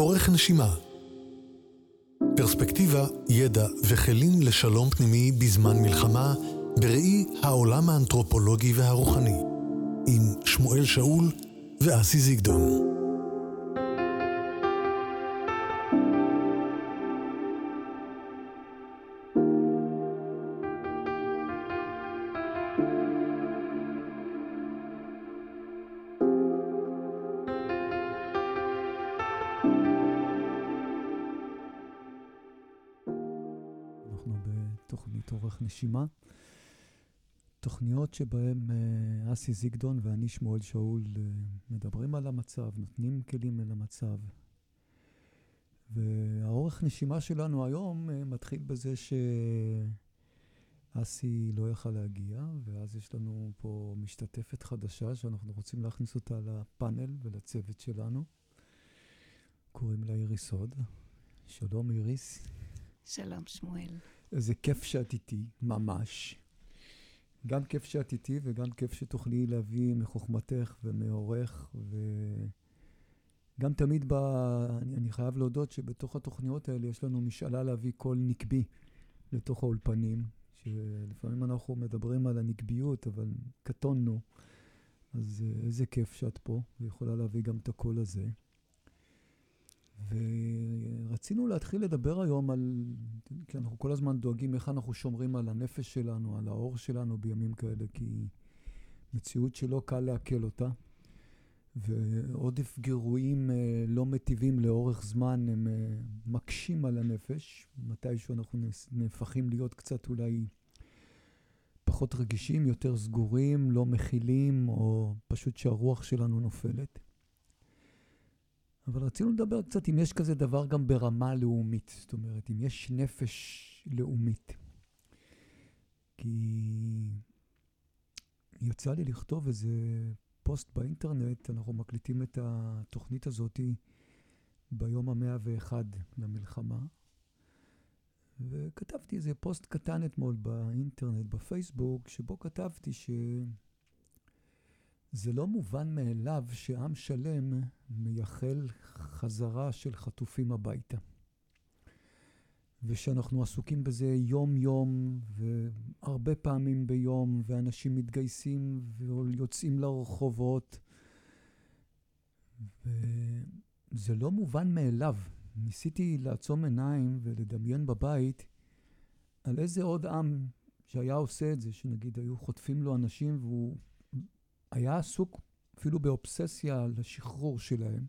אורך נשימה. פרספקטיבה, ידע וכלים לשלום פנימי בזמן מלחמה בראי העולם האנתרופולוגי והרוחני עם שמואל שאול ואסי זיגדון. שבהן אה, אסי זיגדון ואני, שמואל שאול, אה, מדברים על המצב, נותנים כלים אל המצב. והאורך נשימה שלנו היום אה, מתחיל בזה שאסי לא יכל להגיע, ואז יש לנו פה משתתפת חדשה שאנחנו רוצים להכניס אותה לפאנל ולצוות שלנו. קוראים לה איריס הוד. שלום איריס. שלום שמואל. איזה כיף שאת איתי, ממש. גם כיף שאת איתי וגם כיף שתוכלי להביא מחוכמתך ומעורך, וגם תמיד ב... אני, אני חייב להודות שבתוך התוכניות האלה יש לנו משאלה להביא קול נקבי לתוך האולפנים, שלפעמים אנחנו מדברים על הנקביות, אבל קטונו, אז איזה כיף שאת פה, ויכולה להביא גם את הקול הזה. ורצינו להתחיל לדבר היום על, כי אנחנו כל הזמן דואגים איך אנחנו שומרים על הנפש שלנו, על האור שלנו בימים כאלה, כי מציאות שלא קל לעכל אותה. ועודף גירויים אה, לא מטיבים לאורך זמן, הם אה, מקשים על הנפש. מתישהו אנחנו נהפכים להיות קצת אולי פחות רגישים, יותר סגורים, לא מכילים, או פשוט שהרוח שלנו נופלת. אבל רצינו לדבר קצת אם יש כזה דבר גם ברמה לאומית, זאת אומרת, אם יש נפש לאומית. כי יצא לי לכתוב איזה פוסט באינטרנט, אנחנו מקליטים את התוכנית הזאת ביום המאה ואחד למלחמה, וכתבתי איזה פוסט קטן אתמול באינטרנט, בפייסבוק, שבו כתבתי ש... זה לא מובן מאליו שעם שלם מייחל חזרה של חטופים הביתה. ושאנחנו עסוקים בזה יום-יום, והרבה פעמים ביום, ואנשים מתגייסים ויוצאים לרחובות. וזה לא מובן מאליו. ניסיתי לעצום עיניים ולדמיין בבית על איזה עוד עם שהיה עושה את זה, שנגיד היו חוטפים לו אנשים והוא היה עסוק אפילו באובססיה על השחרור שלהם.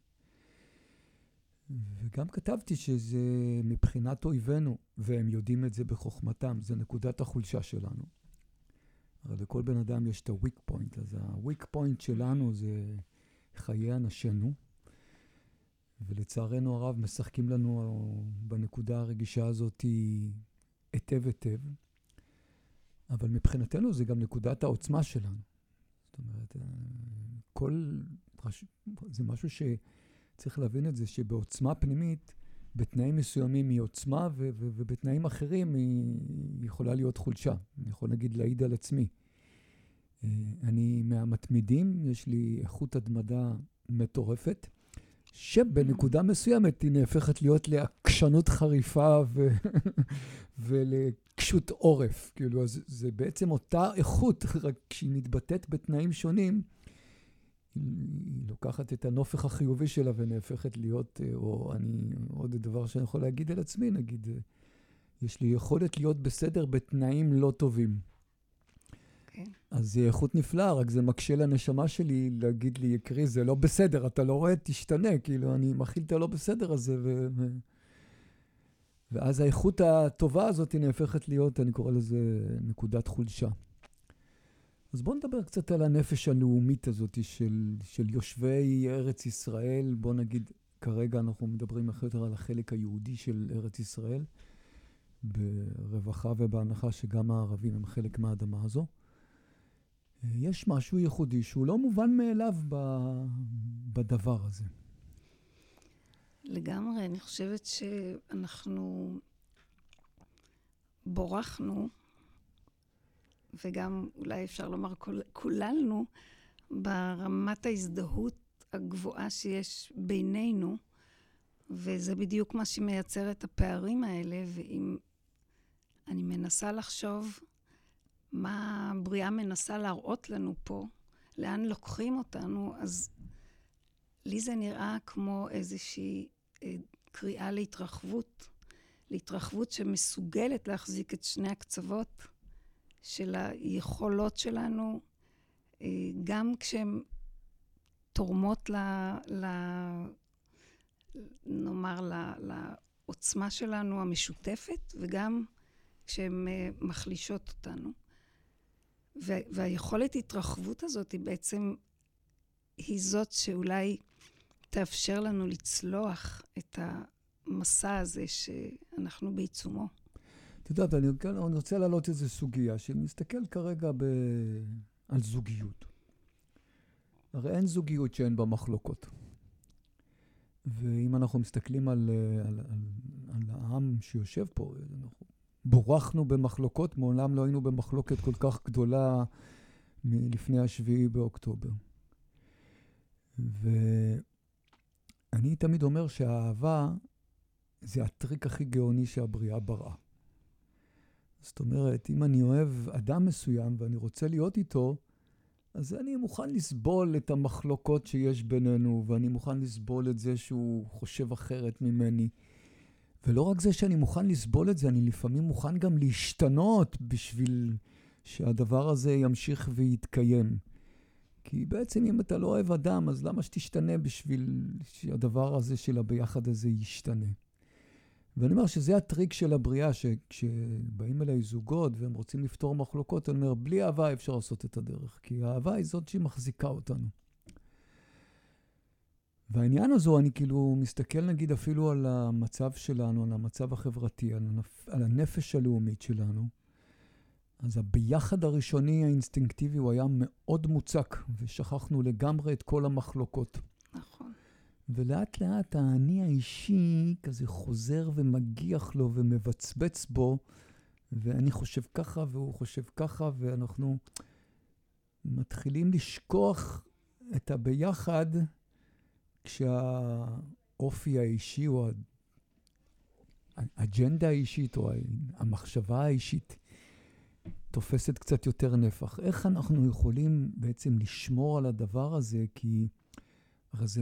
וגם כתבתי שזה מבחינת אויבינו, והם יודעים את זה בחוכמתם, זה נקודת החולשה שלנו. הרי לכל בן אדם יש את ה-weak point, אז ה-weak point שלנו זה חיי אנשינו, ולצערנו הרב משחקים לנו בנקודה הרגישה הזאת היטב היטב, אבל מבחינתנו זה גם נקודת העוצמה שלנו. זאת אומרת, אה, כל... זה משהו שצריך להבין את זה, שבעוצמה פנימית, בתנאים מסוימים היא עוצמה, ו- ו- ובתנאים אחרים היא יכולה להיות חולשה. אני יכול להגיד להעיד על עצמי. אה, אני מהמתמידים, יש לי איכות הדמדה מטורפת, שבנקודה מסוימת היא נהפכת להיות לעקשנות חריפה ו- ולקשות עורף. כאילו, אז זה בעצם אותה איכות, רק כשהיא מתבטאת בתנאים שונים, היא לוקחת את הנופך החיובי שלה ונהפכת להיות, אה, או אני, עוד דבר שאני יכול להגיד על עצמי, נגיד, אה, יש לי יכולת להיות בסדר בתנאים לא טובים. כן. אז זה איכות נפלאה, רק זה מקשה לנשמה שלי להגיד לי, יקרי, זה לא בסדר, אתה לא רואה, תשתנה, כאילו, אני מכיל את הלא בסדר הזה, ו... ואז האיכות הטובה הזאת נהפכת להיות, אני קורא לזה נקודת חולשה. אז בואו נדבר קצת על הנפש הלאומית הזאת של, של יושבי ארץ ישראל. בואו נגיד, כרגע אנחנו מדברים יותר על החלק היהודי של ארץ ישראל, ברווחה ובהנחה שגם הערבים הם חלק מהאדמה הזו. יש משהו ייחודי שהוא לא מובן מאליו בדבר הזה. לגמרי, אני חושבת שאנחנו בורחנו, וגם אולי אפשר לומר כוללנו, ברמת ההזדהות הגבוהה שיש בינינו, וזה בדיוק מה שמייצר את הפערים האלה, ואם אני מנסה לחשוב מה הבריאה מנסה להראות לנו פה, לאן לוקחים אותנו, אז לי זה נראה כמו איזושהי אה, קריאה להתרחבות, להתרחבות שמסוגלת להחזיק את שני הקצוות של היכולות שלנו, אה, גם כשהן תורמות ל... ל נאמר, ל, לעוצמה שלנו המשותפת, וגם כשהן אה, מחלישות אותנו. והיכולת התרחבות הזאת היא בעצם, היא זאת שאולי תאפשר לנו לצלוח את המסע הזה שאנחנו בעיצומו. את יודעת, אני, אני רוצה להעלות איזו סוגיה, שנסתכל כרגע ב... על זוגיות. הרי אין זוגיות שאין בה מחלוקות. ואם אנחנו מסתכלים על, על, על, על העם שיושב פה, אנחנו בורחנו במחלוקות, מעולם לא היינו במחלוקת כל כך גדולה מלפני השביעי באוקטובר. ואני תמיד אומר שהאהבה זה הטריק הכי גאוני שהבריאה בראה. זאת אומרת, אם אני אוהב אדם מסוים ואני רוצה להיות איתו, אז אני מוכן לסבול את המחלוקות שיש בינינו, ואני מוכן לסבול את זה שהוא חושב אחרת ממני. ולא רק זה שאני מוכן לסבול את זה, אני לפעמים מוכן גם להשתנות בשביל שהדבר הזה ימשיך ויתקיים. כי בעצם אם אתה לא אוהב אדם, אז למה שתשתנה בשביל שהדבר הזה של הביחד הזה ישתנה? ואני אומר שזה הטריק של הבריאה, שכשבאים אליי זוגות והם רוצים לפתור מחלוקות, אני אומר, בלי אהבה אפשר לעשות את הדרך, כי האהבה היא זאת שמחזיקה אותנו. והעניין הזו, אני כאילו מסתכל נגיד אפילו על המצב שלנו, על המצב החברתי, על, הנפ... על הנפש הלאומית שלנו. אז הביחד הראשוני האינסטינקטיבי הוא היה מאוד מוצק, ושכחנו לגמרי את כל המחלוקות. נכון. ולאט לאט האני האישי כזה חוזר ומגיח לו ומבצבץ בו, ואני חושב ככה והוא חושב ככה, ואנחנו מתחילים לשכוח את הביחד. כשהאופי האישי או האג'נדה האישית או המחשבה האישית תופסת קצת יותר נפח. איך אנחנו יכולים בעצם לשמור על הדבר הזה? כי הרי זה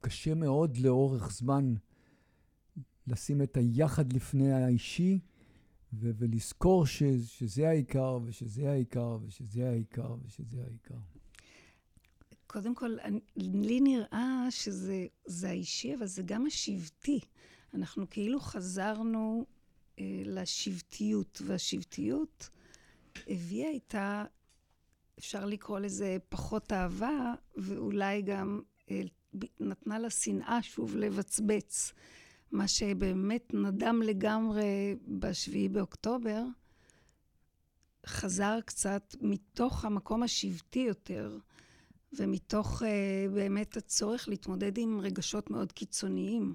קשה מאוד לאורך זמן לשים את היחד לפני האישי ו- ולזכור ש- שזה העיקר ושזה העיקר ושזה העיקר ושזה העיקר. קודם כל, לי נראה שזה האישי, אבל זה גם השבטי. אנחנו כאילו חזרנו אה, לשבטיות, והשבטיות הביאה איתה, אפשר לקרוא לזה פחות אהבה, ואולי גם אה, נתנה לה שנאה שוב לבצבץ. מה שבאמת נדם לגמרי בשביעי באוקטובר, חזר קצת מתוך המקום השבטי יותר. ומתוך uh, באמת הצורך להתמודד עם רגשות מאוד קיצוניים.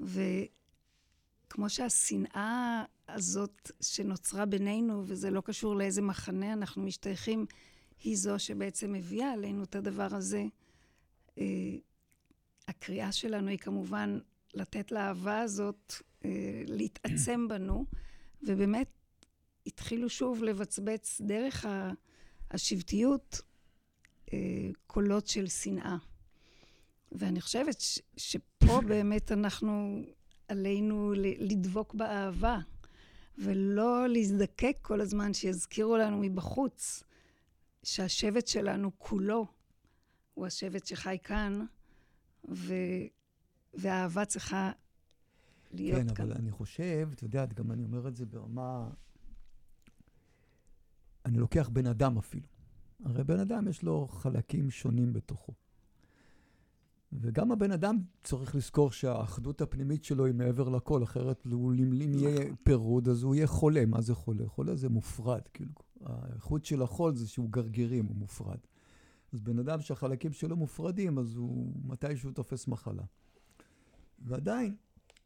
וכמו שהשנאה הזאת שנוצרה בינינו, וזה לא קשור לאיזה מחנה אנחנו משתייכים, היא זו שבעצם הביאה עלינו את הדבר הזה. Uh, הקריאה שלנו היא כמובן לתת לאהבה הזאת uh, להתעצם בנו, ובאמת התחילו שוב לבצבץ דרך השבטיות אה, קולות של שנאה. ואני חושבת ש, שפה באמת אנחנו, עלינו לדבוק באהבה, ולא להזדקק כל הזמן שיזכירו לנו מבחוץ שהשבט שלנו כולו הוא השבט שחי כאן, ו... והאהבה צריכה להיות כן, כאן. כן, אבל אני חושב, את יודעת, גם אני אומר את זה ברמה... אני לוקח בן אדם אפילו. הרי בן אדם יש לו חלקים שונים בתוכו. וגם הבן אדם צריך לזכור שהאחדות הפנימית שלו היא מעבר לכל, אחרת הוא, אם יהיה נכון. פירוד, אז הוא יהיה חולה. מה זה חולה? חולה זה מופרד, כאילו. האיכות של החול זה שהוא גרגירים, הוא מופרד. אז בן אדם שהחלקים שלו מופרדים, אז הוא מתישהו תופס מחלה. ועדיין,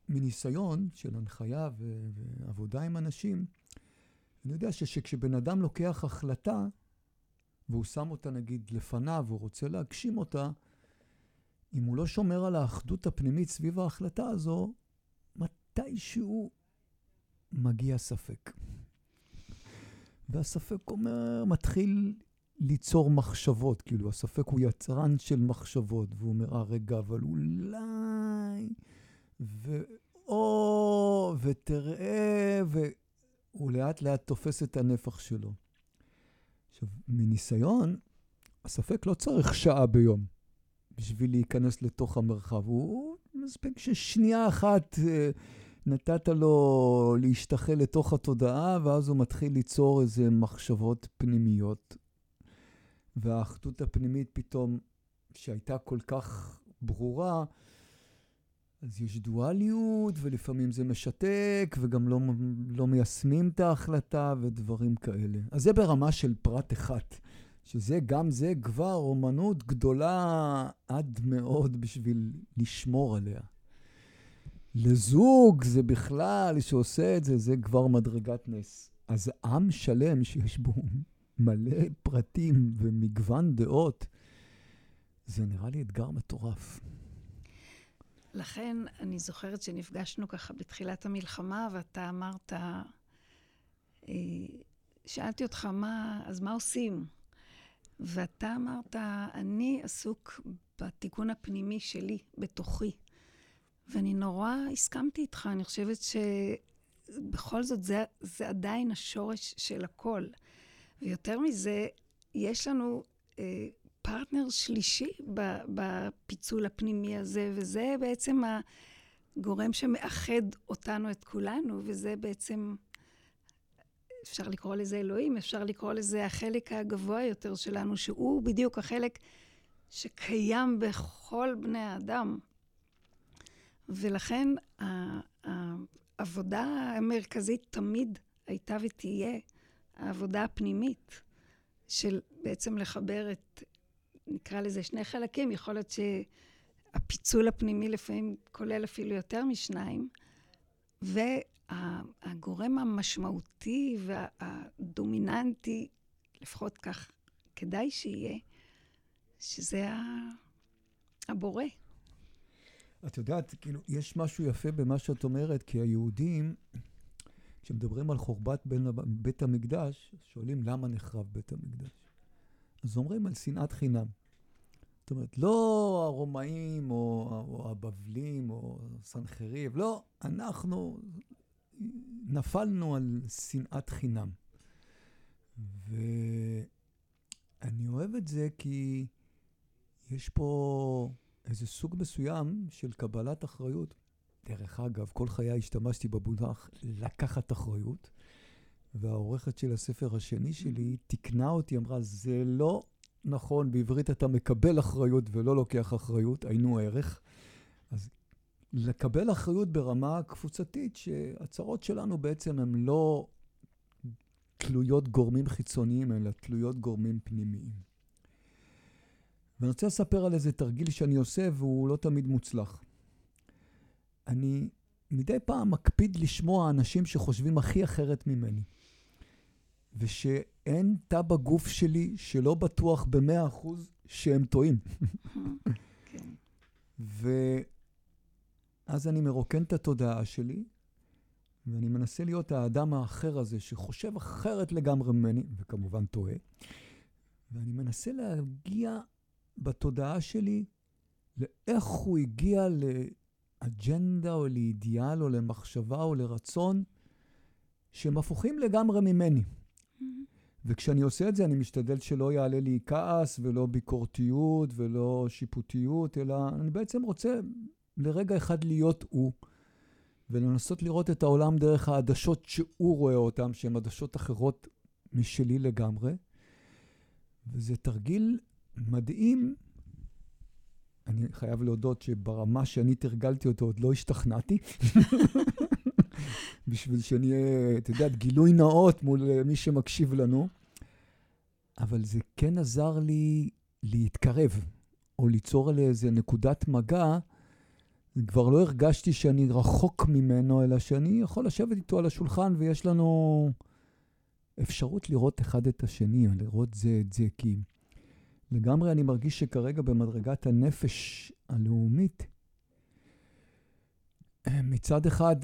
מניסיון של הנחיה ו- ועבודה עם אנשים, אני יודע שכשבן אדם לוקח החלטה, והוא שם אותה נגיד לפניו, והוא רוצה להגשים אותה, אם הוא לא שומר על האחדות הפנימית סביב ההחלטה הזו, מתישהו מגיע ספק. והספק אומר, מתחיל ליצור מחשבות, כאילו הספק הוא יצרן של מחשבות, והוא אומר, אה, רגע, אבל אולי, ואו, ותראה, והוא לאט לאט תופס את הנפח שלו. עכשיו, מניסיון, הספק לא צריך שעה ביום בשביל להיכנס לתוך המרחב. הוא מספיק ששנייה אחת אה, נתת לו להשתחל לתוך התודעה, ואז הוא מתחיל ליצור איזה מחשבות פנימיות. והאחדות הפנימית פתאום, שהייתה כל כך ברורה, אז יש דואליות, ולפעמים זה משתק, וגם לא, לא מיישמים את ההחלטה ודברים כאלה. אז זה ברמה של פרט אחד, שזה, גם זה כבר אומנות גדולה עד מאוד בשביל לשמור עליה. לזוג זה בכלל, שעושה את זה, זה כבר מדרגת נס. אז עם שלם שיש בו מלא פרטים ומגוון דעות, זה נראה לי אתגר מטורף. לכן אני זוכרת שנפגשנו ככה בתחילת המלחמה, ואתה אמרת, אה, שאלתי אותך, מה, אז מה עושים? ואתה אמרת, אני עסוק בתיקון הפנימי שלי, בתוכי. ואני נורא הסכמתי איתך, אני חושבת שבכל זאת זה, זה עדיין השורש של הכל. ויותר מזה, יש לנו אה, פרטנר שלישי בפיצול הפנימי הזה, וזה בעצם הגורם שמאחד אותנו, את כולנו, וזה בעצם, אפשר לקרוא לזה אלוהים, אפשר לקרוא לזה החלק הגבוה יותר שלנו, שהוא בדיוק החלק שקיים בכל בני האדם. ולכן העבודה המרכזית תמיד הייתה ותהיה העבודה הפנימית של בעצם לחבר את נקרא לזה שני חלקים, יכול להיות שהפיצול הפנימי לפעמים כולל אפילו יותר משניים, והגורם המשמעותי והדומיננטי, לפחות כך כדאי שיהיה, שזה הבורא. את יודעת, כאילו, יש משהו יפה במה שאת אומרת, כי היהודים, כשמדברים על חורבת בית המקדש, שואלים למה נחרב בית המקדש. אז אומרים על שנאת חינם. זאת אומרת, לא הרומאים או, או הבבלים או סנחריב, לא, אנחנו נפלנו על שנאת חינם. ואני אוהב את זה כי יש פה איזה סוג מסוים של קבלת אחריות. דרך אגב, כל חיי השתמשתי במונח לקחת אחריות. והעורכת של הספר השני שלי תיקנה אותי, אמרה, זה לא נכון, בעברית אתה מקבל אחריות ולא לוקח אחריות, היינו ערך. אז לקבל אחריות ברמה קבוצתית, שהצרות שלנו בעצם הן לא תלויות גורמים חיצוניים, אלא תלויות גורמים פנימיים. ואני רוצה לספר על איזה תרגיל שאני עושה, והוא לא תמיד מוצלח. אני מדי פעם מקפיד לשמוע אנשים שחושבים הכי אחרת ממני. ושאין תא בגוף שלי שלא בטוח במאה אחוז שהם טועים. כן. ואז אני מרוקן את התודעה שלי, ואני מנסה להיות האדם האחר הזה שחושב אחרת לגמרי ממני, וכמובן טועה, ואני מנסה להגיע בתודעה שלי לאיך הוא הגיע לאג'נדה או לאידיאל או למחשבה או לרצון שהם הפוכים לגמרי ממני. וכשאני עושה את זה, אני משתדל שלא יעלה לי כעס ולא ביקורתיות ולא שיפוטיות, אלא אני בעצם רוצה לרגע אחד להיות הוא, ולנסות לראות את העולם דרך העדשות שהוא רואה אותן, שהן עדשות אחרות משלי לגמרי. וזה תרגיל מדהים. אני חייב להודות שברמה שאני תרגלתי אותו עוד לא השתכנעתי. בשביל שנהיה, את יודעת, גילוי נאות מול אה, מי שמקשיב לנו. אבל זה כן עזר לי להתקרב, או ליצור על איזה נקודת מגע. כבר לא הרגשתי שאני רחוק ממנו, אלא שאני יכול לשבת איתו על השולחן ויש לנו אפשרות לראות אחד את השני, לראות זה את זה. כי לגמרי אני מרגיש שכרגע במדרגת הנפש הלאומית, מצד אחד,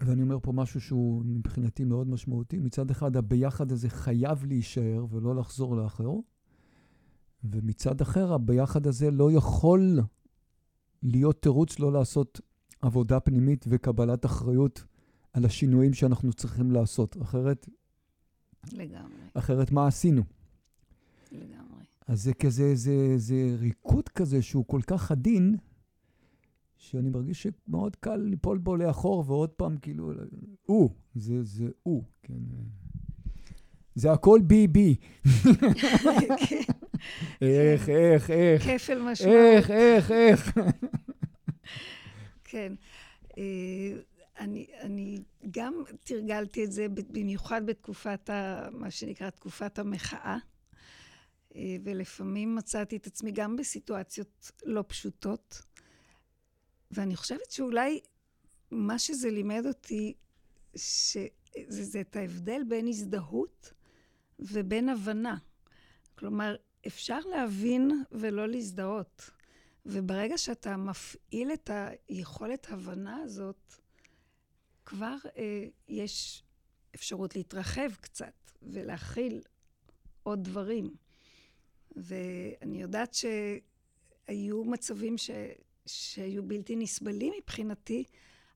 ואני אומר פה משהו שהוא מבחינתי מאוד משמעותי, מצד אחד הביחד הזה חייב להישאר ולא לחזור לאחר, ומצד אחר הביחד הזה לא יכול להיות תירוץ לא לעשות עבודה פנימית וקבלת אחריות על השינויים שאנחנו צריכים לעשות. אחרת... לגמרי. אחרת מה עשינו? לגמרי. אז זה כזה, זה, זה ריקוד כזה שהוא כל כך עדין, שאני מרגיש שמאוד קל ליפול בו לאחור, ועוד פעם, כאילו, הוא, זה, זה הוא, כן. זה הכל בי בי. איך, איך, איך. כפל משמעות. איך, איך, איך. כן. אה, אני, אני גם תרגלתי את זה במיוחד בתקופת, ה, מה שנקרא תקופת המחאה, אה, ולפעמים מצאתי את עצמי גם בסיטואציות לא פשוטות. ואני חושבת שאולי מה שזה לימד אותי, שזה זה את ההבדל בין הזדהות ובין הבנה. כלומר, אפשר להבין ולא להזדהות. וברגע שאתה מפעיל את היכולת הבנה הזאת, כבר אה, יש אפשרות להתרחב קצת ולהכיל עוד דברים. ואני יודעת שהיו מצבים ש, שהיו בלתי נסבלים מבחינתי,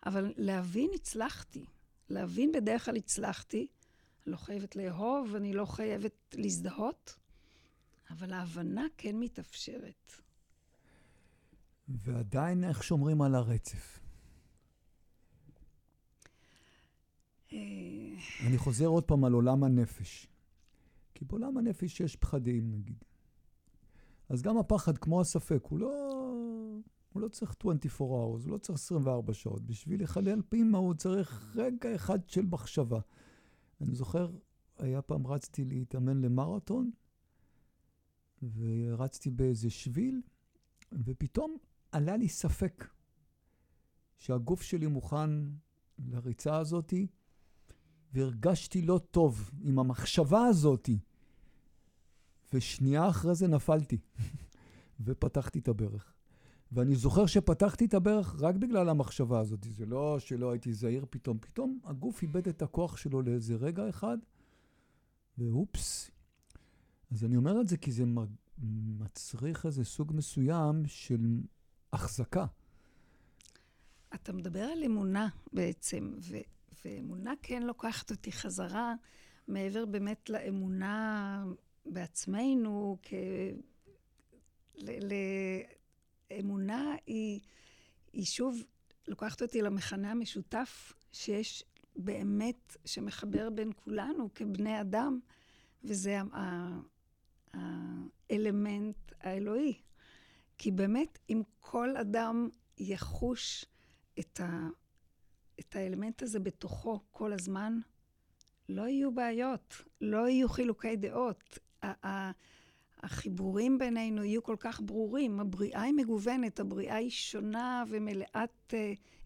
אבל להבין הצלחתי. להבין בדרך כלל הצלחתי. אני לא חייבת לאהוב, אני לא חייבת להזדהות, אבל ההבנה כן מתאפשרת. ועדיין איך שומרים על הרצף? אה, אני חוזר עוד פעם על עולם הנפש. כי בעולם הנפש יש פחדים, נגיד. אז גם הפחד, כמו הספק, הוא לא, הוא לא צריך 24 hours, הוא לא צריך 24 שעות. בשביל לחלל פימה הוא צריך רגע אחד של מחשבה. אני זוכר, היה פעם רצתי להתאמן למרתון, ורצתי באיזה שביל, ופתאום עלה לי ספק שהגוף שלי מוכן לריצה הזאתי, והרגשתי לא טוב עם המחשבה הזאתי. ושנייה אחרי זה נפלתי, ופתחתי את הברך. ואני זוכר שפתחתי את הברך רק בגלל המחשבה הזאת. זה לא שלא הייתי זהיר פתאום. פתאום הגוף איבד את הכוח שלו לאיזה רגע אחד, ואופס. אז אני אומר את זה כי זה מצריך איזה סוג מסוים של החזקה. אתה מדבר על אמונה בעצם, ו- ואמונה כן לוקחת אותי חזרה מעבר באמת לאמונה בעצמנו, כ... ל- אמונה היא, היא שוב לוקחת אותי למכנה המשותף שיש באמת, שמחבר בין כולנו כבני אדם, וזה האלמנט האלוהי. כי באמת, אם כל אדם יחוש את, ה, את האלמנט הזה בתוכו כל הזמן, לא יהיו בעיות, לא יהיו חילוקי דעות. החיבורים בינינו יהיו כל כך ברורים. הבריאה היא מגוונת, הבריאה היא שונה ומלאת uh,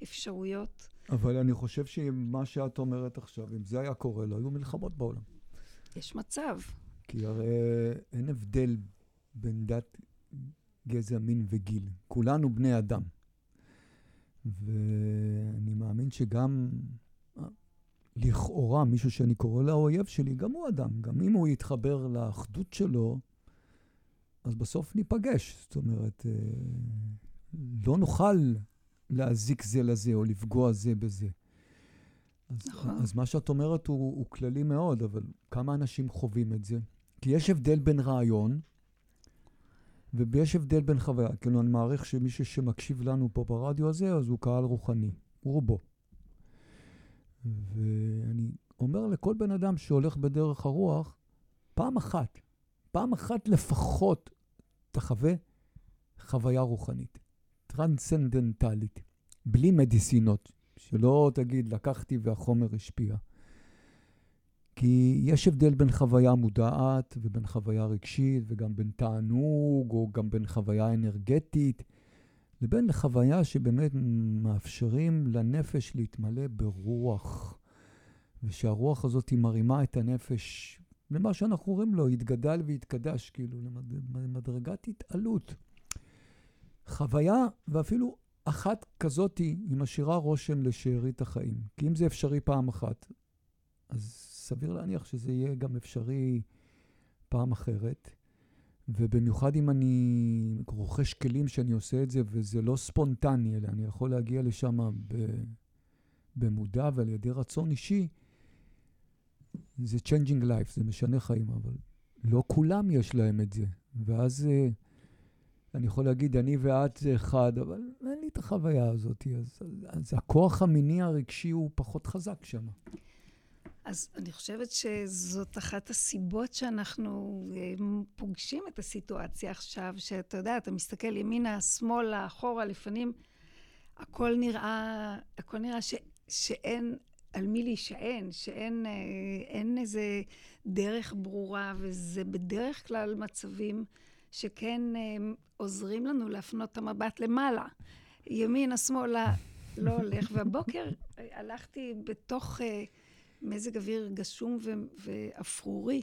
אפשרויות. אבל אני חושב שמה שאת אומרת עכשיו, אם זה היה קורה, לא היו מלחמות בעולם. יש מצב. כי הרי אין הבדל בין דת, גזע, מין וגיל. כולנו בני אדם. ואני מאמין שגם לכאורה מישהו שאני קורא לו האויב שלי, גם הוא אדם. גם אם הוא יתחבר לאחדות שלו, אז בסוף ניפגש. זאת אומרת, אה, לא נוכל להזיק זה לזה או לפגוע זה בזה. אז, נכון. אז מה שאת אומרת הוא, הוא כללי מאוד, אבל כמה אנשים חווים את זה? כי יש הבדל בין רעיון, ויש הבדל בין חוויה. כאילו, אני מעריך שמי שמקשיב לנו פה ברדיו הזה, אז הוא קהל רוחני, רובו. ואני אומר לכל בן אדם שהולך בדרך הרוח, פעם אחת, פעם אחת לפחות תחווה חוויה רוחנית, טרנסצנדנטלית, בלי מדיסינות, שלא תגיד, לקחתי והחומר השפיע. כי יש הבדל בין חוויה מודעת ובין חוויה רגשית, וגם בין תענוג, או גם בין חוויה אנרגטית, לבין חוויה שבאמת מאפשרים לנפש להתמלא ברוח, ושהרוח הזאת היא מרימה את הנפש למה שאנחנו רואים לו, התגדל והתקדש, כאילו, למדרגת התעלות. חוויה, ואפילו אחת כזאתי, היא משאירה רושם לשארית החיים. כי אם זה אפשרי פעם אחת, אז סביר להניח שזה יהיה גם אפשרי פעם אחרת. ובמיוחד אם אני רוכש כלים שאני עושה את זה, וזה לא ספונטני, אלא אני יכול להגיע לשם במודע ועל ידי רצון אישי, זה changing life, זה משנה חיים, אבל לא כולם יש להם את זה. ואז אה, אני יכול להגיד, אני ואת זה אחד, אבל אין לי את החוויה הזאת. אז, אז הכוח המיני הרגשי הוא פחות חזק שם. אז אני חושבת שזאת אחת הסיבות שאנחנו אה, פוגשים את הסיטואציה עכשיו, שאתה יודע, אתה מסתכל ימינה, שמאלה, אחורה, לפנים, הכל נראה, הכל נראה ש, שאין על מי להישען, שאין אה, אין איזה דרך ברורה, וזה בדרך כלל מצבים שכן אה, עוזרים לנו להפנות את המבט למעלה. ימינה, שמאלה, לא הולך. והבוקר הלכתי בתוך... מזג אוויר גשום ואפרורי,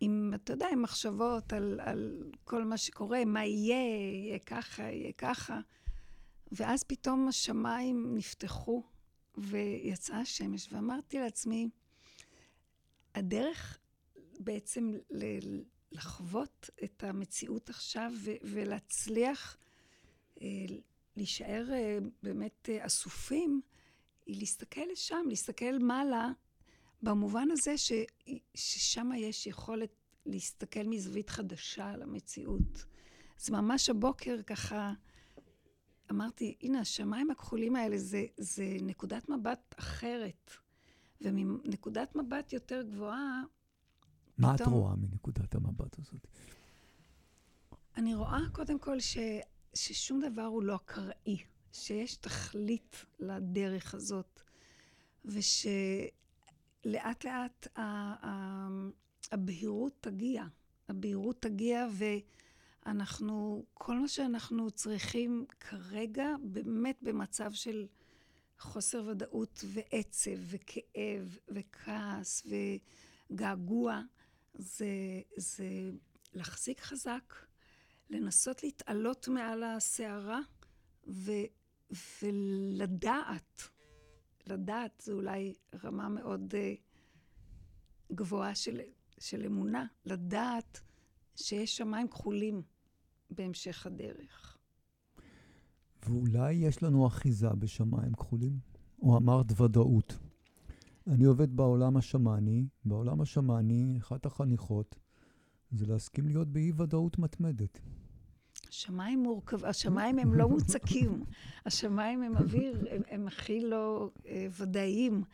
עם, אתה יודע, עם מחשבות על, על כל מה שקורה, מה יהיה, יהיה ככה, יהיה ככה. ואז פתאום השמיים נפתחו ויצאה השמש, ואמרתי לעצמי, הדרך בעצם ל- לחוות את המציאות עכשיו ו- ולהצליח אה, להישאר אה, באמת אה, אסופים, היא להסתכל לשם, להסתכל מעלה, במובן הזה ש, ששם יש יכולת להסתכל מזווית חדשה על המציאות. אז ממש הבוקר ככה אמרתי, הנה, השמיים הכחולים האלה זה, זה נקודת מבט אחרת. ומנקודת מבט יותר גבוהה... מה פתאום, את רואה מנקודת המבט הזאת? אני רואה קודם כל ש, ששום דבר הוא לא אקראי. שיש תכלית לדרך הזאת, ושלאט לאט הבהירות תגיע. הבהירות תגיע ואנחנו, כל מה שאנחנו צריכים כרגע, באמת במצב של חוסר ודאות ועצב וכאב וכעס וגעגוע, זה, זה להחזיק חזק, לנסות להתעלות מעל הסערה ו, ולדעת, לדעת זה אולי רמה מאוד uh, גבוהה של, של אמונה, לדעת שיש שמיים כחולים בהמשך הדרך. ואולי יש לנו אחיזה בשמיים כחולים? או אמרת ודאות. אני עובד בעולם השמאני, בעולם השמאני, אחת החניכות זה להסכים להיות באי-ודאות מתמדת. השמיים מורכב, השמיים הם לא מוצקים, השמיים הם אוויר, הם, הם הכי לא אה, ודאיים,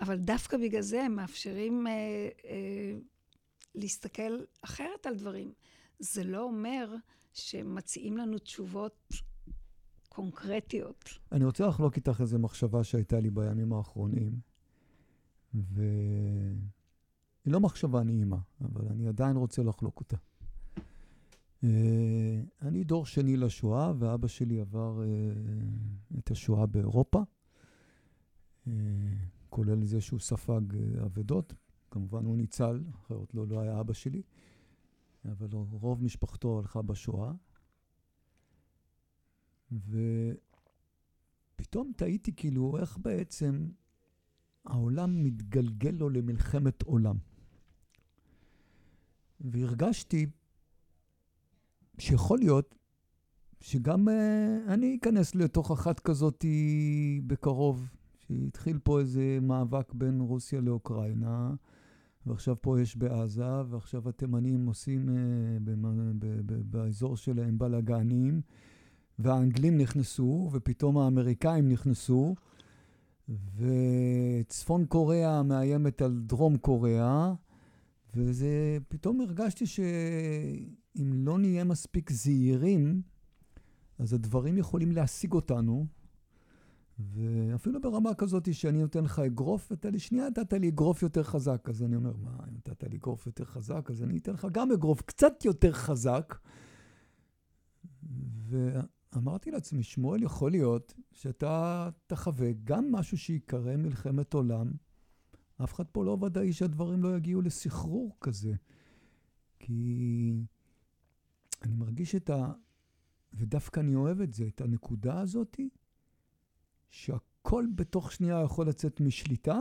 אבל דווקא בגלל זה הם מאפשרים אה, אה, להסתכל אחרת על דברים. זה לא אומר שמציעים לנו תשובות קונקרטיות. אני רוצה לחלוק איתך איזו מחשבה שהייתה לי בימים האחרונים, והיא לא מחשבה נעימה, אבל אני עדיין רוצה לחלוק אותה. אה, אני דור שני לשואה, ואבא שלי עבר אה, את השואה באירופה, אה, כולל זה שהוא ספג אבדות. כמובן הוא ניצל, אחרת לא, לא היה אבא שלי, אבל רוב משפחתו הלכה בשואה. ופתאום תהיתי כאילו איך בעצם העולם מתגלגל לו למלחמת עולם. והרגשתי שיכול להיות שגם uh, אני אכנס לתוך אחת כזאת בקרוב, שהתחיל פה איזה מאבק בין רוסיה לאוקראינה, ועכשיו פה יש בעזה, ועכשיו התימנים עושים ב, באזור שלהם בלאגנים, והאנגלים נכנסו, ופתאום האמריקאים נכנסו, וצפון קוריאה מאיימת על דרום קוריאה, וזה, פתאום הרגשתי ש... אם לא נהיה מספיק זהירים, אז הדברים יכולים להשיג אותנו, ואפילו ברמה כזאת שאני נותן לך אגרוף, ואתה לי, שנייה נתת לי אגרוף יותר חזק. אז אני אומר, מה, אם נתת לי אגרוף יותר חזק, אז אני אתן לך גם אגרוף קצת יותר חזק. ואמרתי לעצמי, שמואל, יכול להיות שאתה תחווה גם משהו שיקרא מלחמת עולם, אף אחד פה לא ודאי שהדברים לא יגיעו לסחרור כזה. כי אני מרגיש את ה... ודווקא אני אוהב את זה, את הנקודה הזאתי, שהכל בתוך שנייה יכול לצאת משליטה.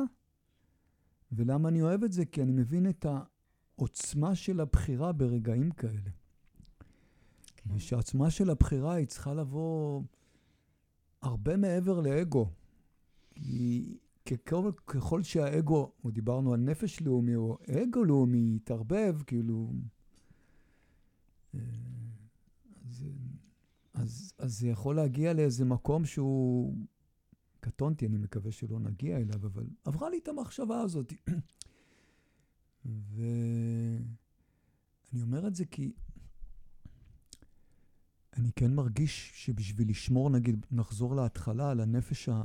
ולמה אני אוהב את זה? כי אני מבין את העוצמה של הבחירה ברגעים כאלה. כן. ושהעוצמה של הבחירה היא צריכה לבוא הרבה מעבר לאגו. כי ככל, ככל שהאגו, או דיברנו על נפש לאומי, או אגו לאומי, יתערבב, כאילו... אה, אז, אז, אז זה יכול להגיע לאיזה מקום שהוא... קטונתי, אני מקווה שלא נגיע אליו, אבל עברה לי את המחשבה הזאת. ואני אומר את זה כי אני כן מרגיש שבשביל לשמור, נגיד, נחזור להתחלה, על הנפש ה...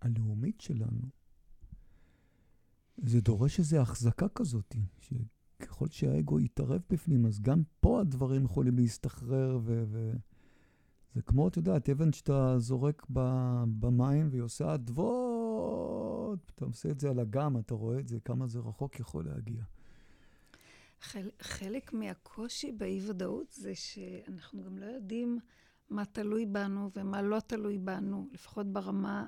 הלאומית שלנו, זה דורש איזו החזקה כזאת, שככל שהאגו יתערב בפנים, אז גם פה הדברים יכולים להסתחרר, ו... ו... זה כמו, את יודעת, אבן שאתה זורק. במים והיא עושה אדוות, אתה עושה את זה על אגם, אתה רואה את זה, כמה זה רחוק יכול להגיע. חל... חלק מהקושי באי-ודאות זה שאנחנו גם לא יודעים מה תלוי בנו ומה לא תלוי בנו, לפחות ברמה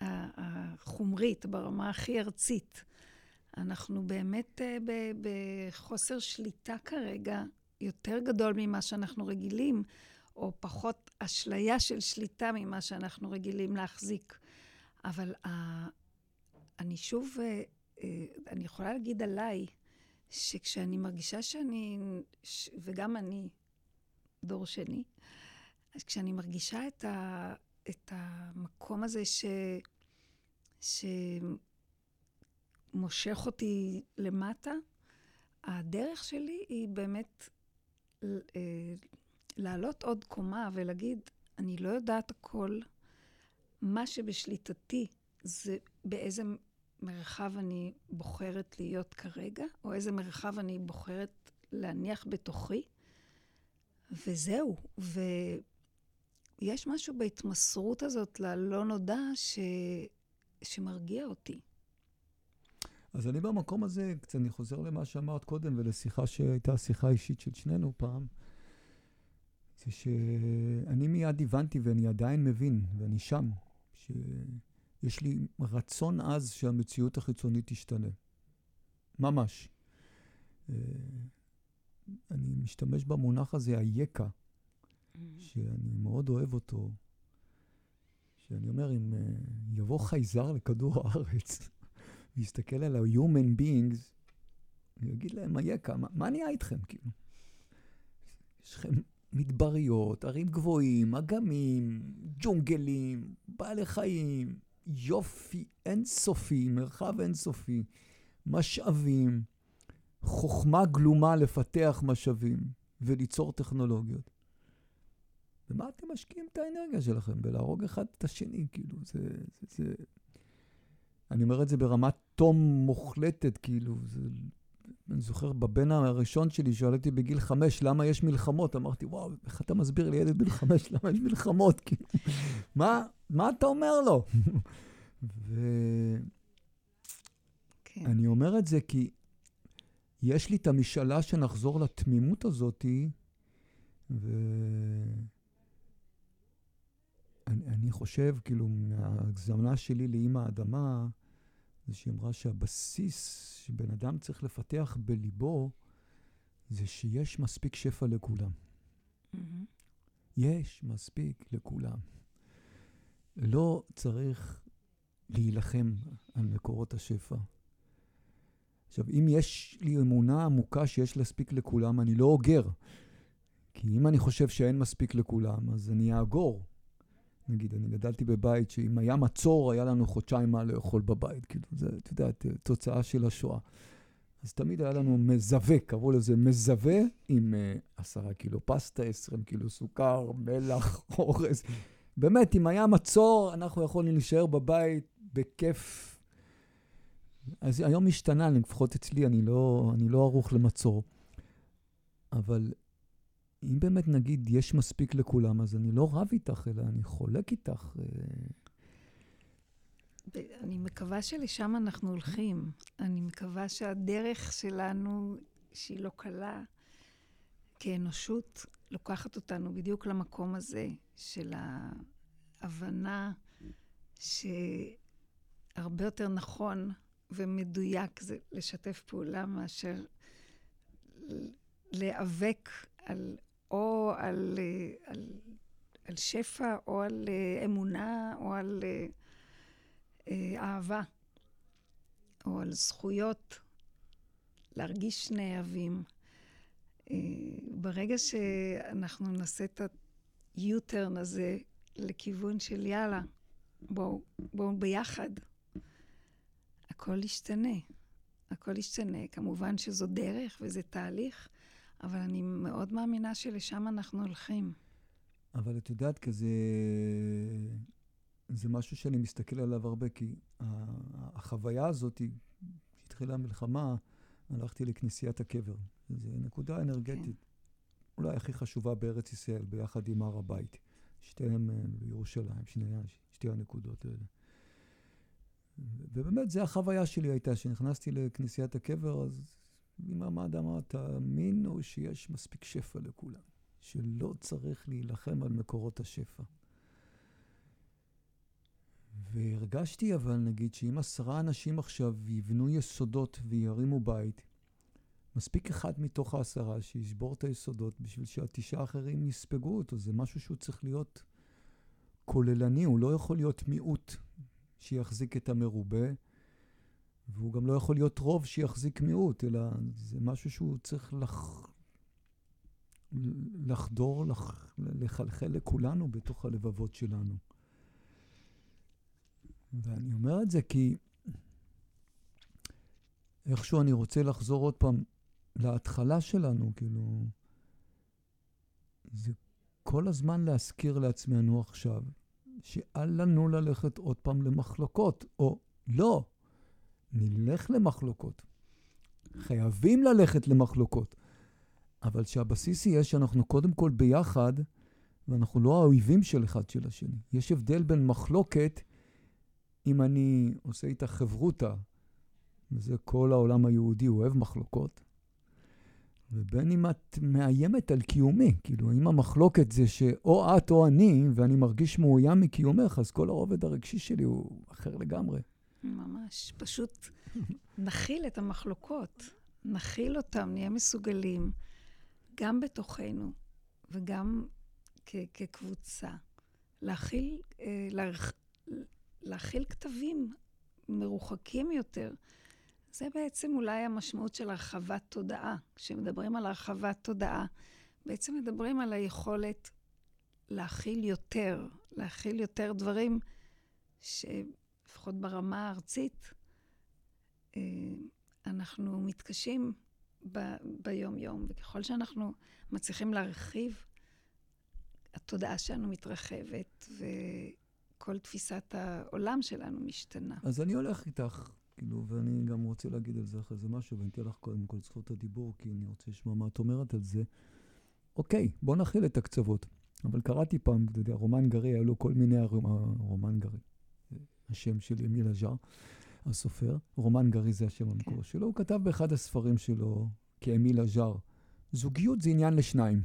החומרית, ברמה הכי ארצית. אנחנו באמת אה, בחוסר שליטה כרגע יותר גדול ממה שאנחנו רגילים, או פחות אשליה של שליטה ממה שאנחנו רגילים להחזיק. אבל אני שוב, אה, אה, אני יכולה להגיד עליי, שכשאני מרגישה שאני, וגם אני דור שני, אז כשאני מרגישה את, ה, את המקום הזה ש... שמושך אותי למטה, הדרך שלי היא באמת אה, לעלות עוד קומה ולהגיד, אני לא יודעת הכל, מה שבשליטתי זה באיזה מרחב אני בוחרת להיות כרגע, או איזה מרחב אני בוחרת להניח בתוכי, וזהו. ו... יש משהו בהתמסרות הזאת ללא נודע ש... שמרגיע אותי. אז אני במקום הזה, קצת אני חוזר למה שאמרת קודם, ולשיחה שהייתה שיחה אישית של שנינו פעם, זה שאני מיד הבנתי ואני עדיין מבין, ואני שם, שיש לי רצון עז שהמציאות החיצונית תשתנה. ממש. אה, אני משתמש במונח הזה, היקה. Mm-hmm. שאני מאוד אוהב אותו, שאני אומר, אם uh, יבוא חייזר לכדור הארץ ויסתכל על ה-human beings, הוא יגיד להם, אייכה, מה, מה נהיה איתכם, כאילו? יש לכם מדבריות, ערים גבוהים, אגמים, ג'ונגלים, בעלי חיים, יופי אינסופי, מרחב אינסופי, משאבים, חוכמה גלומה לפתח משאבים וליצור טכנולוגיות. במה אתם משקיעים את האנרגיה שלכם? בלהרוג אחד את השני, כאילו, זה, זה, זה... אני אומר את זה ברמת תום מוחלטת, כאילו, זה... אני זוכר בבן הראשון שלי, שואל אותי בגיל חמש, למה יש מלחמות? אמרתי, וואו, איך אתה מסביר לילד בן חמש למה יש מלחמות? כאילו, מה, מה אתה אומר לו? ואני כן. אומר את זה כי יש לי את המשאלה שנחזור לתמימות הזאתי, ו... אני, אני חושב, כאילו, מההגזמה שלי לאימא האדמה, זה שהיא אמרה שהבסיס שבן אדם צריך לפתח בליבו, זה שיש מספיק שפע לכולם. Mm-hmm. יש מספיק לכולם. לא צריך להילחם על מקורות השפע. עכשיו, אם יש לי אמונה עמוקה שיש להספיק לכולם, אני לא אוגר. כי אם אני חושב שאין מספיק לכולם, אז אני אאגור. נגיד, אני גדלתי בבית שאם היה מצור, היה לנו חודשיים מה לאכול בבית. כאילו, זה, את יודעת, תוצאה של השואה. אז תמיד היה לנו מזווה, קראו לזה מזווה, עם uh, עשרה קילו פסטה, עשרים קילו סוכר, מלח, אורז. באמת, אם היה מצור, אנחנו יכולנו להישאר בבית בכיף. אז היום השתנה, לפחות אצלי, אני לא, אני לא ערוך למצור. אבל אם באמת נגיד יש מספיק לכולם, אז אני לא רב איתך, אלא אני חולק איתך. אה, אני מקווה שלשם אנחנו הולכים. אני מקווה שהדרך שלנו, שהיא לא קלה, כאנושות, לוקחת אותנו בדיוק למקום הזה של ההבנה שהרבה יותר נכון ומדויק זה לשתף פעולה מאשר להיאבק על, או על, על, על שפע, או על אמונה, או על אה, אהבה, או על זכויות, להרגיש נאהבים. אה, ברגע שאנחנו נעשה את ה-U-turn הזה לכיוון של יאללה, בואו בוא ביחד, הכל ישתנה. הכל ישתנה. כמובן שזו דרך וזה תהליך, אבל אני מאוד מאמינה שלשם אנחנו הולכים. אבל את יודעת, כזה... זה משהו שאני מסתכל עליו הרבה, כי החוויה הזאת, כשהתחילה המלחמה, הלכתי לכנסיית הקבר. זו נקודה אנרגטית, כן. אולי הכי חשובה בארץ ישראל, ביחד עם הר הבית. שתיהן אה, בירושלים, שני, שתי הנקודות האלה. ובאמת, זו החוויה שלי הייתה, כשנכנסתי לכנסיית הקבר, אז ממעמד אמר, תאמינו שיש מספיק שפע לכולם, שלא צריך להילחם על מקורות השפע. והרגשתי אבל, נגיד, שאם עשרה אנשים עכשיו יבנו יסודות וירימו בית, מספיק אחד מתוך העשרה שישבור את היסודות בשביל שהתשעה האחרים יספגו אותו. זה משהו שהוא צריך להיות כוללני, הוא לא יכול להיות מיעוט שיחזיק את המרובה, והוא גם לא יכול להיות רוב שיחזיק מיעוט, אלא זה משהו שהוא צריך לח... לחדור, לח... לחלחל לכולנו בתוך הלבבות שלנו. ואני אומר את זה כי איכשהו אני רוצה לחזור עוד פעם להתחלה שלנו, כאילו, זה כל הזמן להזכיר לעצמנו עכשיו, שאל לנו ללכת עוד פעם למחלוקות, או לא, נלך למחלוקות. חייבים ללכת למחלוקות, אבל שהבסיס יהיה שאנחנו קודם כל ביחד, ואנחנו לא האויבים של אחד של השני. יש הבדל בין מחלוקת אם אני עושה איתה חברותה, וזה כל העולם היהודי, אוהב מחלוקות, ובין אם את מאיימת על קיומי, כאילו, אם המחלוקת זה שאו את או אני, ואני מרגיש מאוים מקיומך, אז כל הרובד הרגשי שלי הוא אחר לגמרי. ממש. פשוט נכיל את המחלוקות, נכיל אותם, נהיה מסוגלים, גם בתוכנו וגם כ- כקבוצה, להכיל, אה, להרח... להכיל כתבים מרוחקים יותר. זה בעצם אולי המשמעות של הרחבת תודעה. כשמדברים על הרחבת תודעה, בעצם מדברים על היכולת להכיל יותר, להכיל יותר דברים שלפחות ברמה הארצית, אה, אנחנו מתקשים ב- ביום-יום, וככל שאנחנו מצליחים להרחיב, התודעה שלנו מתרחבת, ו... כל תפיסת העולם שלנו משתנה. אז אני הולך איתך, כאילו, ואני גם רוצה להגיד על זה אחרי זה משהו, ואני אתן לך קודם כל זכות הדיבור, כי אני רוצה לשמוע מה את אומרת על זה. אוקיי, בוא נכיל את הקצוות. אבל קראתי פעם, אתה יודע, רומן גרי, היו לו כל מיני, רומן גרי, השם של אמיל אג'אר, הסופר, רומן גרי זה השם המקור כן. שלו, הוא כתב באחד הספרים שלו, כאמיל אג'אר, זוגיות זה עניין לשניים.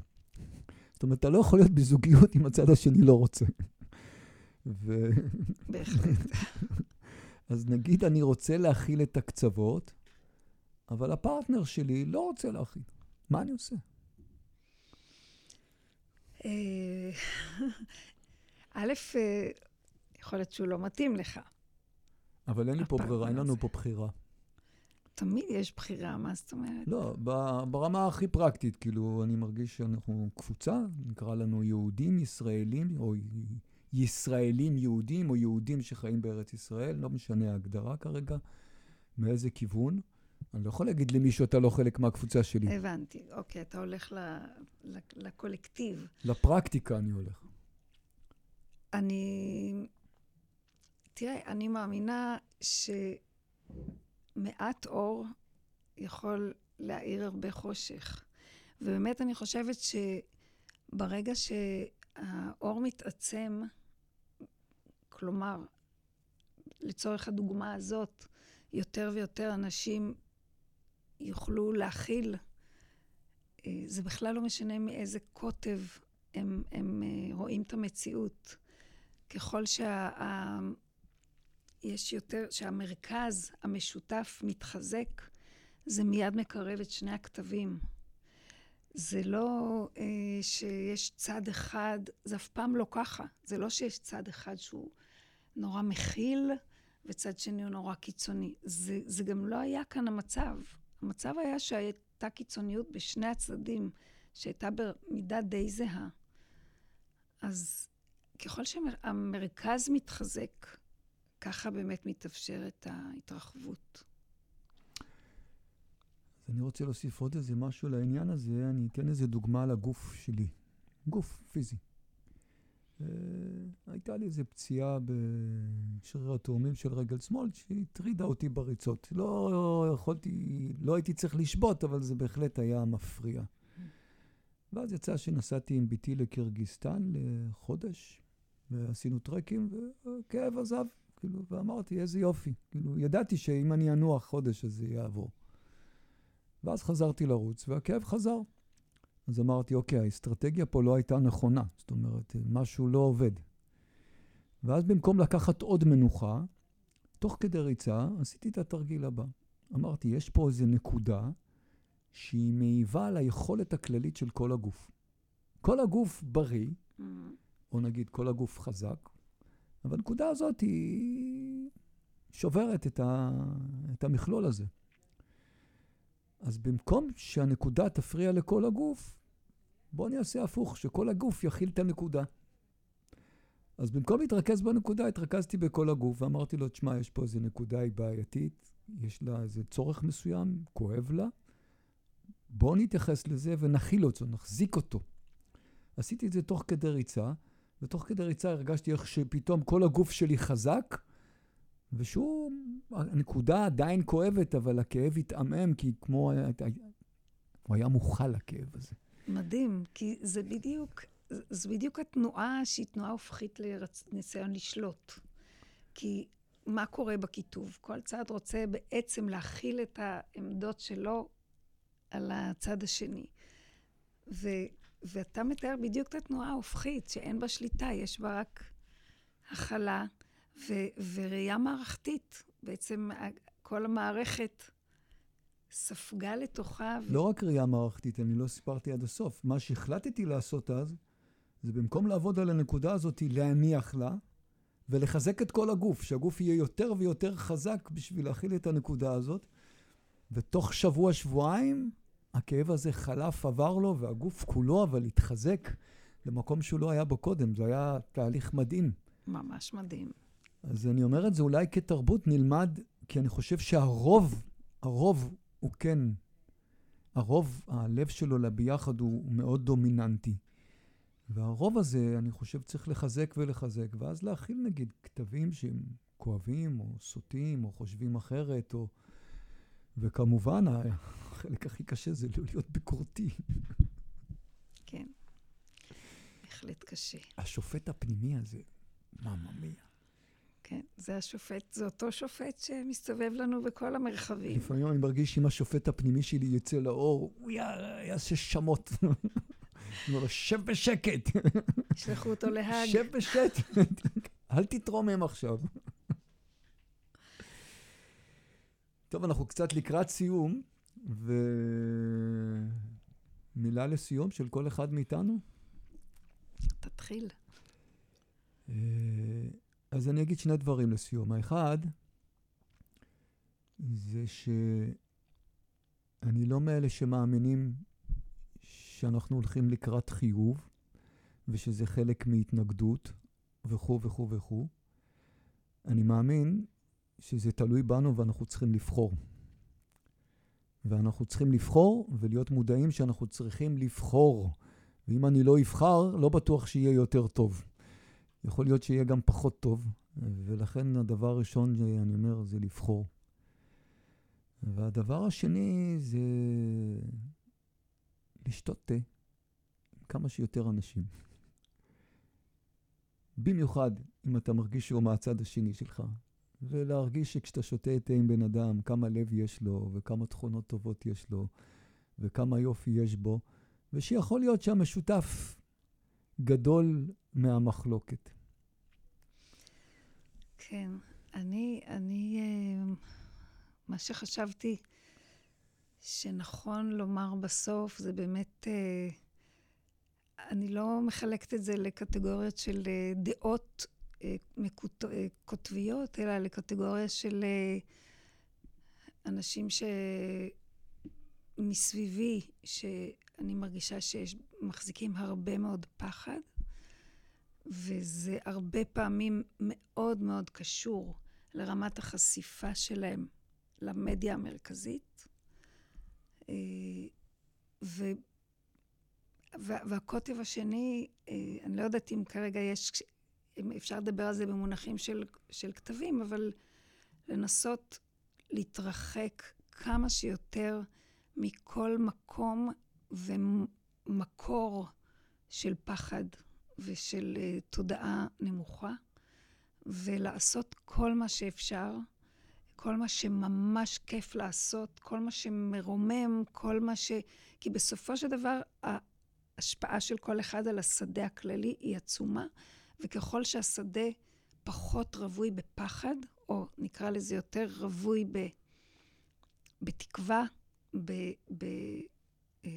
זאת אומרת, אתה לא יכול להיות בזוגיות אם הצד השני לא רוצה. ו... בהחלט. אז נגיד אני רוצה להכיל את הקצוות, אבל הפרטנר שלי לא רוצה להכיל. מה אני עושה? אה, א', אה, יכול להיות שהוא לא מתאים לך. אבל אין לי פה ברירה, אין לנו פה בחירה. תמיד יש בחירה, מה זאת אומרת? לא, ברמה הכי פרקטית, כאילו, אני מרגיש שאנחנו קבוצה, נקרא לנו יהודים, ישראלים, או ישראלים יהודים או יהודים שחיים בארץ ישראל, לא משנה ההגדרה כרגע, מאיזה כיוון. אני לא יכול להגיד למישהו, אתה לא חלק מהקבוצה שלי. הבנתי, אוקיי, אתה הולך ל, ל, לקולקטיב. לפרקטיקה אני הולך. אני... תראה, אני מאמינה שמעט אור יכול להאיר הרבה חושך. ובאמת אני חושבת שברגע שהאור מתעצם, כלומר, לצורך הדוגמה הזאת, יותר ויותר אנשים יוכלו להכיל, אה, זה בכלל לא משנה מאיזה קוטב הם, הם אה, רואים את המציאות. ככל שה... יש יותר, שהמרכז המשותף מתחזק, זה מיד מקרב את שני הכתבים. זה לא אה, שיש צד אחד, זה אף פעם לא ככה. זה לא שיש צד אחד שהוא נורא מכיל וצד שני הוא נורא קיצוני. זה, זה גם לא היה כאן המצב. המצב היה שהייתה קיצוניות בשני הצדדים, שהייתה במידה די זהה. אז ככל שהמרכז מתחזק, ככה באמת מתאפשרת ההתרחבות. אז אני רוצה להוסיף עוד איזה משהו לעניין הזה. אני אתן איזה דוגמה לגוף שלי. גוף פיזי. Uh, הייתה לי איזה פציעה בשריר התאומים של רגל שמאל שהטרידה אותי בריצות. לא יכולתי, לא הייתי צריך לשבות, אבל זה בהחלט היה מפריע. ואז יצא שנסעתי עם בתי לקירגיסטן לחודש, ועשינו טרקים, והכאב עזב. כאילו, ואמרתי, איזה יופי. כאילו, ידעתי שאם אני אנוח חודש, אז זה יעבור. ואז חזרתי לרוץ, והכאב חזר. אז אמרתי, אוקיי, האסטרטגיה פה לא הייתה נכונה. זאת אומרת, משהו לא עובד. ואז במקום לקחת עוד מנוחה, תוך כדי ריצה, עשיתי את התרגיל הבא. אמרתי, יש פה איזו נקודה שהיא מעיבה על היכולת הכללית של כל הגוף. כל הגוף בריא, mm-hmm. או נגיד כל הגוף חזק, אבל הנקודה הזאת היא שוברת את, ה... את המכלול הזה. אז במקום שהנקודה תפריע לכל הגוף, בואו נעשה הפוך, שכל הגוף יכיל את הנקודה. אז במקום להתרכז בנקודה, התרכזתי בכל הגוף, ואמרתי לו, תשמע, יש פה איזו נקודה, היא בעייתית, יש לה איזה צורך מסוים, כואב לה, בואו נתייחס לזה ונכיל אותו, נחזיק אותו. עשיתי את זה תוך כדי ריצה, ותוך כדי ריצה הרגשתי איך שפתאום כל הגוף שלי חזק, ושוב, הנקודה עדיין כואבת, אבל הכאב התעמם, כי כמו... הוא היה מוכל לכאב הזה. מדהים, כי זה בדיוק, זה בדיוק התנועה שהיא תנועה הופכית לניסיון לשלוט. כי מה קורה בכיתוב? כל צד רוצה בעצם להכיל את העמדות שלו על הצד השני. ו, ואתה מתאר בדיוק את התנועה ההופכית, שאין בה שליטה, יש בה רק הכלה ו, וראייה מערכתית. בעצם כל המערכת ספגה לתוכה. ו... לא רק ראייה מערכתית, אני לא סיפרתי עד הסוף. מה שהחלטתי לעשות אז, זה במקום לעבוד על הנקודה הזאת, להניח לה ולחזק את כל הגוף, שהגוף יהיה יותר ויותר חזק בשביל להכיל את הנקודה הזאת. ותוך שבוע, שבועיים, הכאב הזה חלף, עבר לו, והגוף כולו אבל התחזק למקום שהוא לא היה בו קודם. זה היה תהליך מדהים. ממש מדהים. אז אני אומר את זה אולי כתרבות נלמד, כי אני חושב שהרוב, הרוב הוא כן, הרוב, הלב שלו לביחד הוא, מאוד דומיננטי. והרוב הזה, אני חושב, צריך לחזק ולחזק, ואז להכיל נגיד כתבים שהם כואבים, או סוטים, או חושבים אחרת, או... וכמובן, החלק הכי קשה זה לא להיות ביקורתי. כן, בהחלט קשה. השופט הפנימי הזה, מממיה. כן, זה השופט, זה אותו שופט שמסתובב לנו בכל המרחבים. לפעמים אני מרגיש שאם השופט הפנימי שלי יצא לאור, הוא יעשה שמות. הוא אומר לו, שב בשקט. ישלחו אותו להאג. שב בשקט, אל תתרומם עכשיו. טוב, אנחנו קצת לקראת סיום, ומילה לסיום של כל אחד מאיתנו? תתחיל. אה, אז אני אגיד שני דברים לסיום. האחד, זה שאני לא מאלה שמאמינים שאנחנו הולכים לקראת חיוב, ושזה חלק מהתנגדות, וכו' וכו' וכו'. אני מאמין שזה תלוי בנו ואנחנו צריכים לבחור. ואנחנו צריכים לבחור ולהיות מודעים שאנחנו צריכים לבחור. ואם אני לא אבחר, לא בטוח שיהיה יותר טוב. יכול להיות שיהיה גם פחות טוב, ולכן הדבר הראשון שאני אומר זה לבחור. והדבר השני זה לשתות תה עם כמה שיותר אנשים. במיוחד אם אתה מרגיש שהוא מהצד השני שלך. ולהרגיש שכשאתה שותה תה עם בן אדם, כמה לב יש לו, וכמה תכונות טובות יש לו, וכמה יופי יש בו, ושיכול להיות שהמשותף גדול מהמחלוקת. כן, אני, אני, אה, מה שחשבתי שנכון לומר בסוף, זה באמת, אה, אני לא מחלקת את זה לקטגוריות של אה, דעות קוטביות, אלא לקטגוריה של אנשים שמסביבי, שאני מרגישה שמחזיקים הרבה מאוד פחד. וזה הרבה פעמים מאוד מאוד קשור לרמת החשיפה שלהם למדיה המרכזית. אה, ו... והקוטב השני, אה, אני לא יודעת אם כרגע יש, אפשר לדבר על זה במונחים של, של כתבים, אבל לנסות להתרחק כמה שיותר מכל מקום ומקור של פחד ושל uh, תודעה נמוכה, ולעשות כל מה שאפשר, כל מה שממש כיף לעשות, כל מה שמרומם, כל מה ש... כי בסופו של דבר, ההשפעה של כל אחד על השדה הכללי היא עצומה, וככל שהשדה פחות רווי בפחד, או נקרא לזה יותר רווי ב... בתקווה, ב... ב... אה,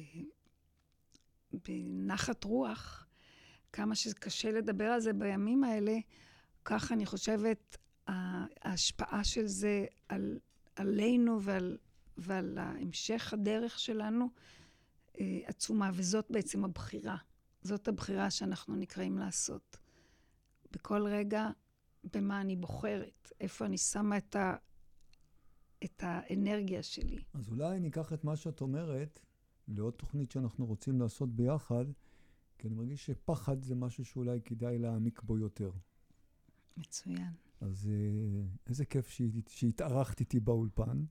בנחת רוח, כמה שקשה לדבר על זה בימים האלה, כך אני חושבת, ההשפעה של זה על, עלינו ועל, ועל המשך הדרך שלנו אה, עצומה, וזאת בעצם הבחירה. זאת הבחירה שאנחנו נקראים לעשות. בכל רגע, במה אני בוחרת, איפה אני שמה את, ה, את האנרגיה שלי. אז אולי ניקח את מה שאת אומרת לעוד תוכנית שאנחנו רוצים לעשות ביחד, כי אני מרגיש שפחד זה משהו שאולי כדאי להעמיק בו יותר. מצוין. אז אה, איזה כיף שהתארחת איתי באולפן.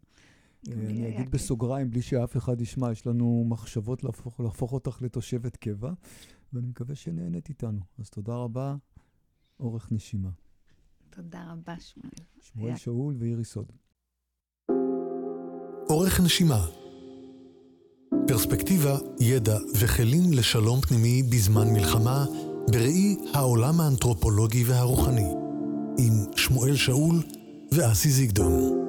אה, אני אגיד בסוגריים, בלי שאף אחד ישמע, יש לנו מחשבות להפוך, להפוך אותך לתושבת קבע, ואני מקווה שנהנית איתנו. אז תודה רבה, אורך נשימה. תודה רבה, שמואל. שמואל שאול ואיריס הוד. אורך נשימה פרספקטיבה, ידע וכלים לשלום פנימי בזמן מלחמה בראי העולם האנתרופולוגי והרוחני עם שמואל שאול ואסי זיגדון.